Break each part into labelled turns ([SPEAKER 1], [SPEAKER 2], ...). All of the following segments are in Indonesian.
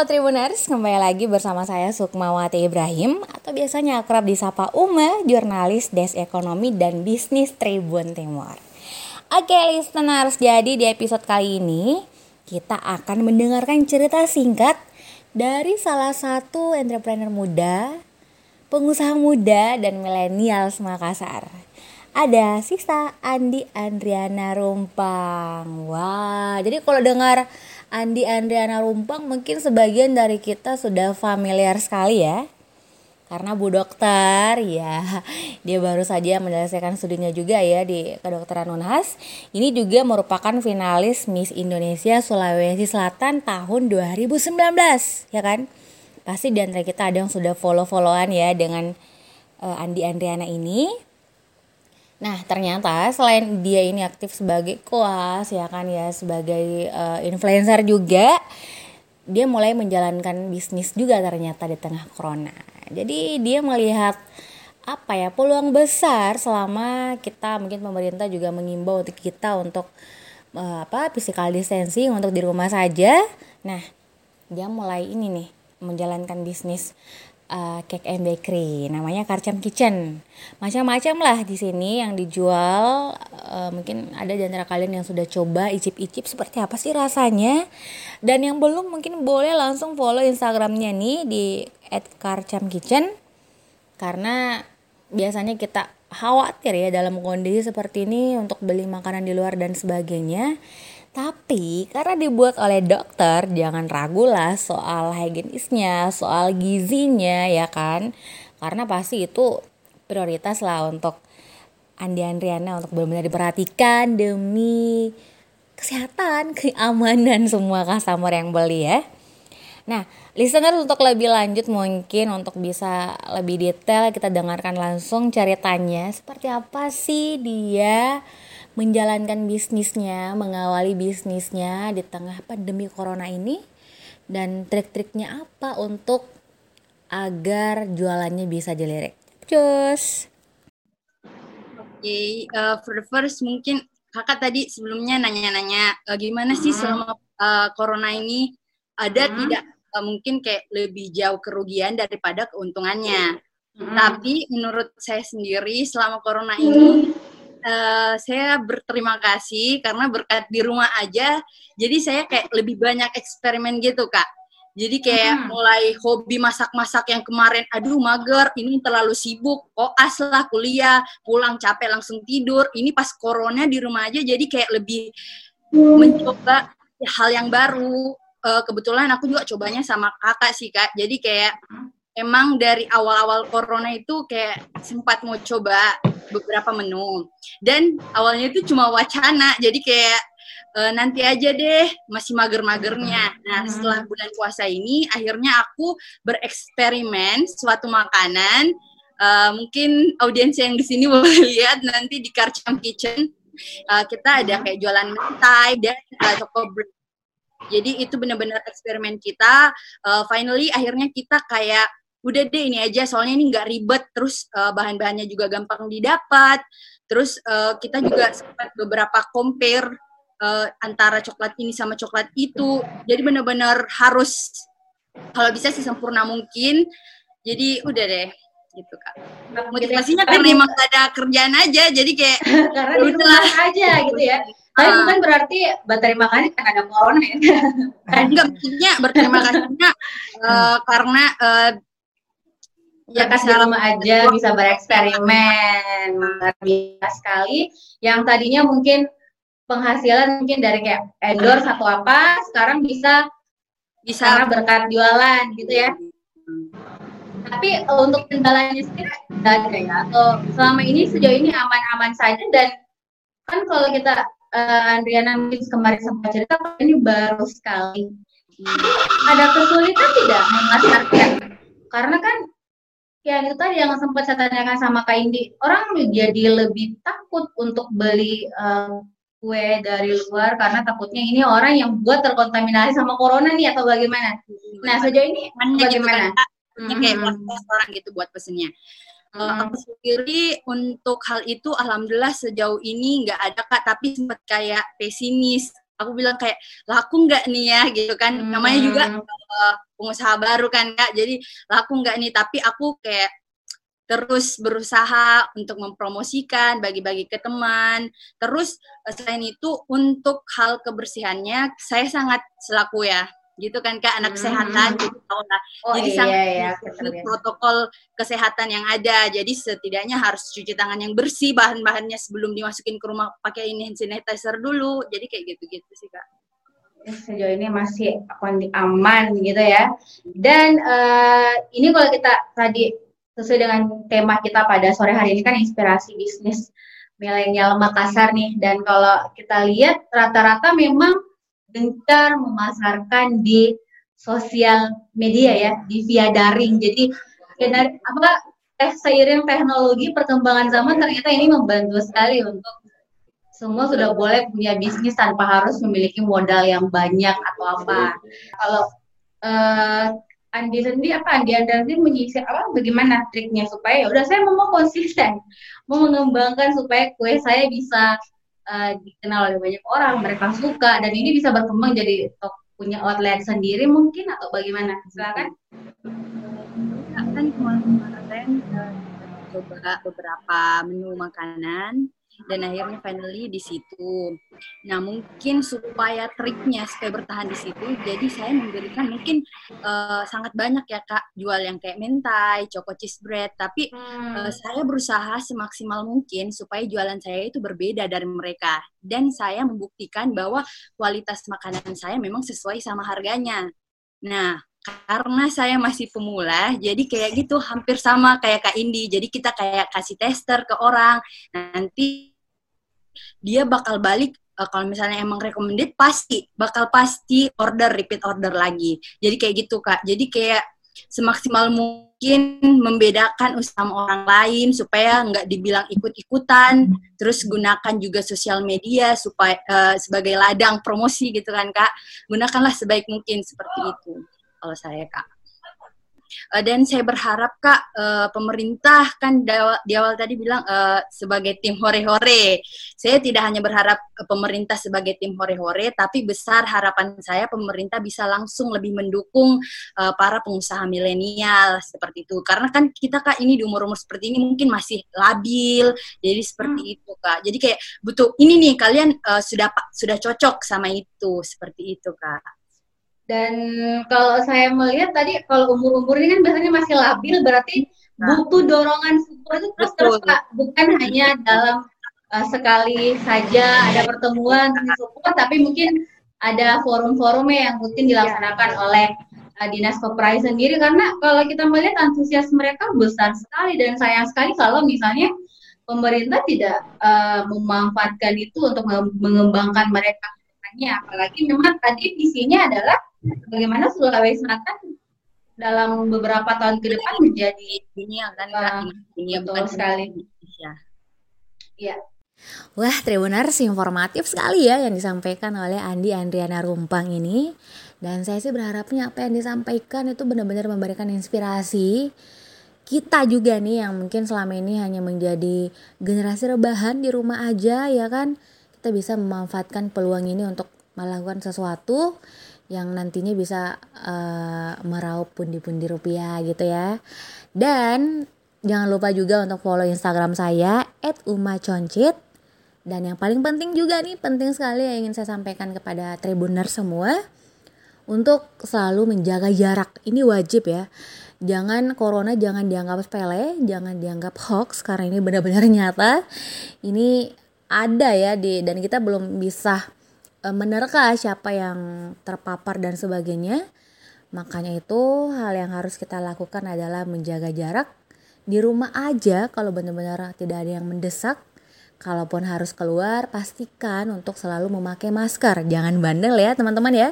[SPEAKER 1] Halo Tribuners, kembali lagi bersama saya Sukmawati Ibrahim atau biasanya akrab disapa Uma, jurnalis Des Ekonomi dan Bisnis Tribun Timur. Oke listeners, jadi di episode kali ini kita akan mendengarkan cerita singkat dari salah satu entrepreneur muda, pengusaha muda dan milenial Makassar. Ada Sista Andi Andriana Rumpang. Wah, jadi kalau dengar Andi Andriana Rumpang mungkin sebagian dari kita sudah familiar sekali ya. Karena Bu Dokter ya, dia baru saja menyelesaikan studinya juga ya di kedokteran Unhas. Ini juga merupakan finalis Miss Indonesia Sulawesi Selatan tahun 2019, ya kan? Pasti di antara kita ada yang sudah follow-followan ya dengan uh, Andi Andriana ini. Nah, ternyata selain dia ini aktif sebagai koas ya kan ya sebagai uh, influencer juga, dia mulai menjalankan bisnis juga ternyata di tengah corona. Jadi dia melihat apa ya peluang besar selama kita mungkin pemerintah juga mengimbau untuk kita untuk uh, apa physical distancing untuk di rumah saja. Nah, dia mulai ini nih menjalankan bisnis uh, cake and bakery namanya Karcam Kitchen. Macam-macam lah di sini yang dijual. Uh, mungkin ada di kalian yang sudah coba icip-icip seperti apa sih rasanya? Dan yang belum mungkin boleh langsung follow instagramnya nih di @karcam_kitchen karena biasanya kita khawatir ya dalam kondisi seperti ini untuk beli makanan di luar dan sebagainya tapi karena dibuat oleh dokter, jangan ragu lah soal higienisnya, soal gizinya ya kan. Karena pasti itu prioritas lah untuk Andi Andriana untuk benar-benar diperhatikan demi kesehatan, keamanan semua customer yang beli ya. Nah, listener untuk lebih lanjut mungkin untuk bisa lebih detail kita dengarkan langsung ceritanya seperti apa sih dia menjalankan bisnisnya, mengawali bisnisnya di tengah pandemi corona ini dan trik-triknya apa untuk agar jualannya bisa dilirik. Cus.
[SPEAKER 2] Oke, okay, uh, for the first mungkin kakak tadi sebelumnya nanya-nanya uh, gimana sih hmm. selama uh, corona ini ada hmm. tidak uh, mungkin kayak lebih jauh kerugian daripada keuntungannya. Hmm. Tapi menurut saya sendiri selama corona ini uh, saya berterima kasih karena berkat di rumah aja jadi saya kayak lebih banyak eksperimen gitu kak jadi kayak hmm. mulai hobi masak-masak yang kemarin aduh mager ini terlalu sibuk oh lah kuliah pulang capek langsung tidur ini pas corona di rumah aja jadi kayak lebih hmm. mencoba hal yang baru uh, kebetulan aku juga cobanya sama kakak sih kak jadi kayak emang dari awal-awal corona itu kayak sempat mau coba beberapa menu. Dan awalnya itu cuma wacana jadi kayak e, nanti aja deh masih mager-magernya. Nah hmm. setelah bulan puasa ini akhirnya aku bereksperimen suatu makanan. Uh, mungkin audiens yang di sini boleh lihat nanti di Karcam Kitchen uh, kita ada kayak jualan mentai dan uh, toko bread. Jadi itu benar-benar eksperimen kita. Uh, finally akhirnya kita kayak udah deh ini aja. Soalnya ini nggak ribet. Terus uh, bahan-bahannya juga gampang didapat. Terus uh, kita juga sempat beberapa compare uh, antara coklat ini sama coklat itu. Jadi benar-benar harus kalau bisa sih sempurna mungkin. Jadi udah deh gitu kak. Motivasinya karena emang gak ada kerjaan aja. Jadi kayak
[SPEAKER 3] karena di rumah aja gitu ya. Tapi uh, bukan berarti berterima kasih karena ada corona ya
[SPEAKER 2] enggak maksudnya berterima kasihnya uh, karena uh,
[SPEAKER 3] ya kasih rumah aja bisa bereksperimen luar biasa sekali. Yang tadinya mungkin penghasilan mungkin dari kayak endorse atau apa sekarang bisa bisa. karena berkat jualan gitu ya. Tapi untuk kendalanya sendiri ada ya. Atau selama ini sejauh ini aman-aman saja dan kan kalau kita uh, Andriana mungkin kemarin sempat cerita ini baru sekali. Ada kesulitan tidak memasarkan karena kan ya itu tadi yang sempat saya tanyakan sama Kak Indi, orang menjadi lebih takut untuk beli uh, kue dari luar karena takutnya ini orang yang buat terkontaminasi sama corona nih atau bagaimana? Nah sejauh ini bagaimana?
[SPEAKER 2] Gitu kan, kayak restoran gitu buat pesennya. Uh, aku sendiri untuk hal itu alhamdulillah sejauh ini nggak ada kak. Tapi sempat kayak pesimis aku bilang kayak laku nggak nih ya? Gitu kan. Hmm. namanya juga uh, pengusaha baru kan kak. Jadi laku nggak nih? Tapi aku kayak terus berusaha untuk mempromosikan bagi-bagi ke teman. Terus eh, selain itu untuk hal kebersihannya saya sangat selaku ya gitu kan kak anak kesehatan hmm. gitu tahu lah. Oh, jadi iya, sangat iya, protokol kesehatan yang ada jadi setidaknya harus cuci tangan yang bersih bahan-bahannya sebelum dimasukin ke rumah pakai ini hand sanitizer dulu. Jadi kayak gitu-gitu sih kak.
[SPEAKER 3] Sejauh ini masih aman gitu ya. Dan uh, ini kalau kita tadi sesuai dengan tema kita pada sore hari ini kan inspirasi bisnis milenial Makassar nih. Dan kalau kita lihat rata-rata memang gencar memasarkan di sosial media ya, di via daring. Jadi apa eh, seiring teknologi perkembangan zaman ternyata ini membantu sekali untuk semua sudah boleh punya bisnis tanpa harus memiliki modal yang banyak atau apa. Kalau uh, Andi sendiri apa Andi Anda sendiri menyisir apa bagaimana triknya supaya ya udah saya mau konsisten mau mengembangkan supaya kue saya bisa uh, dikenal oleh banyak orang, mereka suka dan ini bisa berkembang jadi punya outlet sendiri mungkin atau bagaimana? Silakan.
[SPEAKER 2] Kan kemarin uh, coba beberapa menu makanan dan akhirnya finally di situ. Nah mungkin supaya triknya supaya bertahan di situ, jadi saya memberikan mungkin uh, sangat banyak ya kak jual yang kayak mentai, choco cheese bread, tapi hmm. uh, saya berusaha semaksimal mungkin supaya jualan saya itu berbeda dari mereka dan saya membuktikan bahwa kualitas makanan saya memang sesuai sama harganya. Nah, karena saya masih pemula, jadi kayak gitu hampir sama kayak Kak Indi. Jadi kita kayak kasih tester ke orang. Nanti dia bakal balik uh, kalau misalnya emang recommended pasti bakal pasti order repeat order lagi. Jadi kayak gitu kak. Jadi kayak semaksimal mungkin membedakan usaha orang lain supaya nggak dibilang ikut-ikutan terus gunakan juga sosial media supaya uh, sebagai ladang promosi gitu kan kak. Gunakanlah sebaik mungkin seperti itu kalau saya kak Uh, dan saya berharap Kak uh, pemerintah kan di awal, di awal tadi bilang uh, sebagai tim hore-hore. Saya tidak hanya berharap uh, pemerintah sebagai tim hore-hore, tapi besar harapan saya pemerintah bisa langsung lebih mendukung uh, para pengusaha milenial seperti itu. Karena kan kita Kak ini di umur-umur seperti ini mungkin masih labil, jadi seperti hmm. itu Kak. Jadi kayak butuh ini nih kalian uh, sudah sudah cocok sama itu seperti itu Kak.
[SPEAKER 3] Dan kalau saya melihat tadi kalau umur-umur ini kan biasanya masih labil berarti nah. butuh dorongan support itu terus terus Pak, bukan hanya dalam uh, sekali saja ada pertemuan support tapi mungkin ada forum-forumnya yang rutin dilaksanakan ya. oleh uh, Dinas Koperasi sendiri karena kalau kita melihat antusias mereka besar sekali dan sayang sekali kalau misalnya pemerintah tidak uh, memanfaatkan itu untuk mengembangkan mereka apalagi memang tadi visinya adalah bagaimana Sulawesi Selatan dalam beberapa tahun ke depan menjadi
[SPEAKER 2] ini akan uh, ini
[SPEAKER 3] betul sekali. Indonesia.
[SPEAKER 1] Iya. Wah, Tribuners informatif sekali ya yang disampaikan oleh Andi Andriana Rumpang ini. Dan saya sih berharapnya apa yang disampaikan itu benar-benar memberikan inspirasi kita juga nih yang mungkin selama ini hanya menjadi generasi rebahan di rumah aja ya kan. Kita bisa memanfaatkan peluang ini untuk melakukan sesuatu yang nantinya bisa uh, meraup pundi-pundi rupiah gitu ya. Dan jangan lupa juga untuk follow Instagram saya @umaconcit. Dan yang paling penting juga nih, penting sekali yang ingin saya sampaikan kepada tribuner semua untuk selalu menjaga jarak. Ini wajib ya. Jangan corona jangan dianggap sepele, jangan dianggap hoax karena ini benar-benar nyata. Ini ada ya di dan kita belum bisa Eh, menerka siapa yang terpapar dan sebagainya. Makanya itu hal yang harus kita lakukan adalah menjaga jarak di rumah aja kalau benar-benar tidak ada yang mendesak. Kalaupun harus keluar, pastikan untuk selalu memakai masker. Jangan bandel ya teman-teman ya.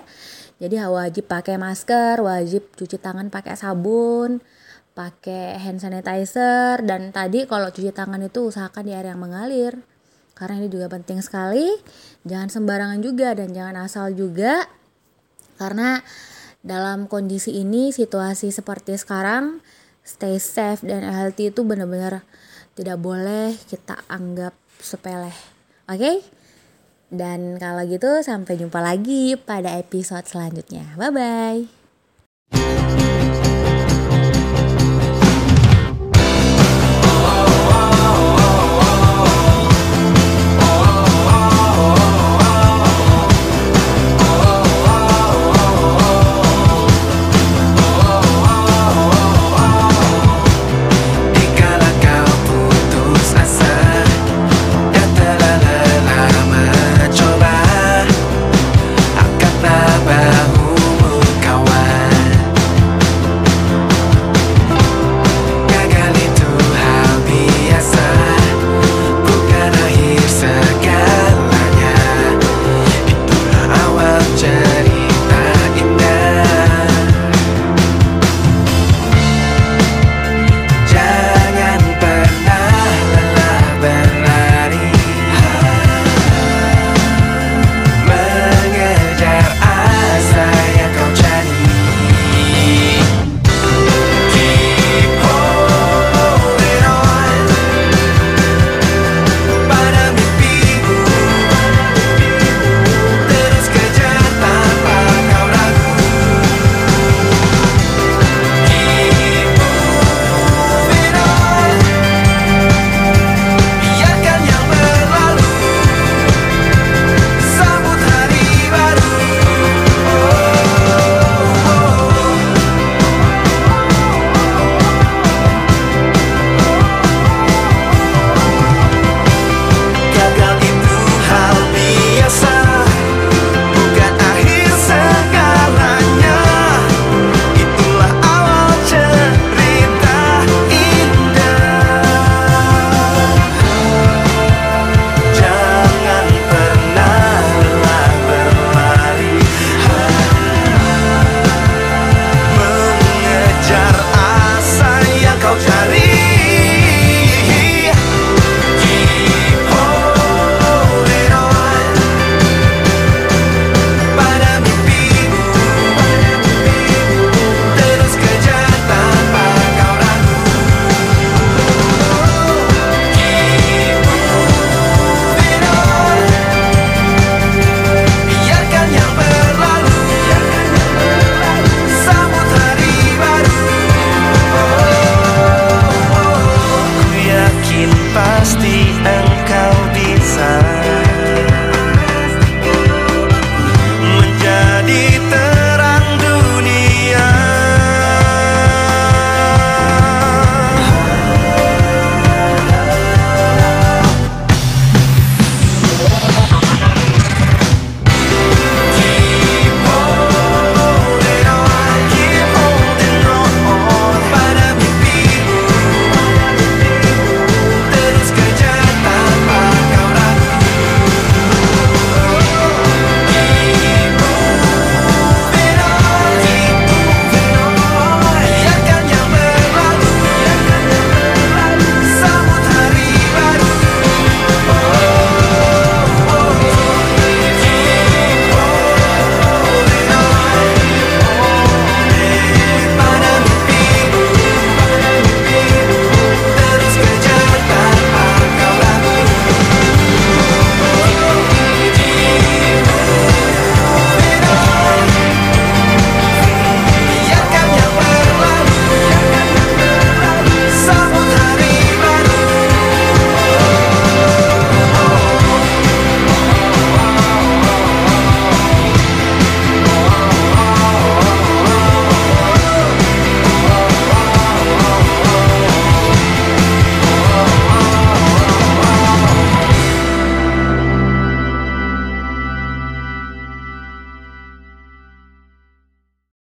[SPEAKER 1] Jadi wajib pakai masker, wajib cuci tangan pakai sabun, pakai hand sanitizer dan tadi kalau cuci tangan itu usahakan di air yang mengalir karena ini juga penting sekali jangan sembarangan juga dan jangan asal juga karena dalam kondisi ini situasi seperti sekarang stay safe dan healthy itu benar-benar tidak boleh kita anggap sepele oke okay? Dan kalau gitu sampai jumpa lagi pada episode selanjutnya. Bye bye.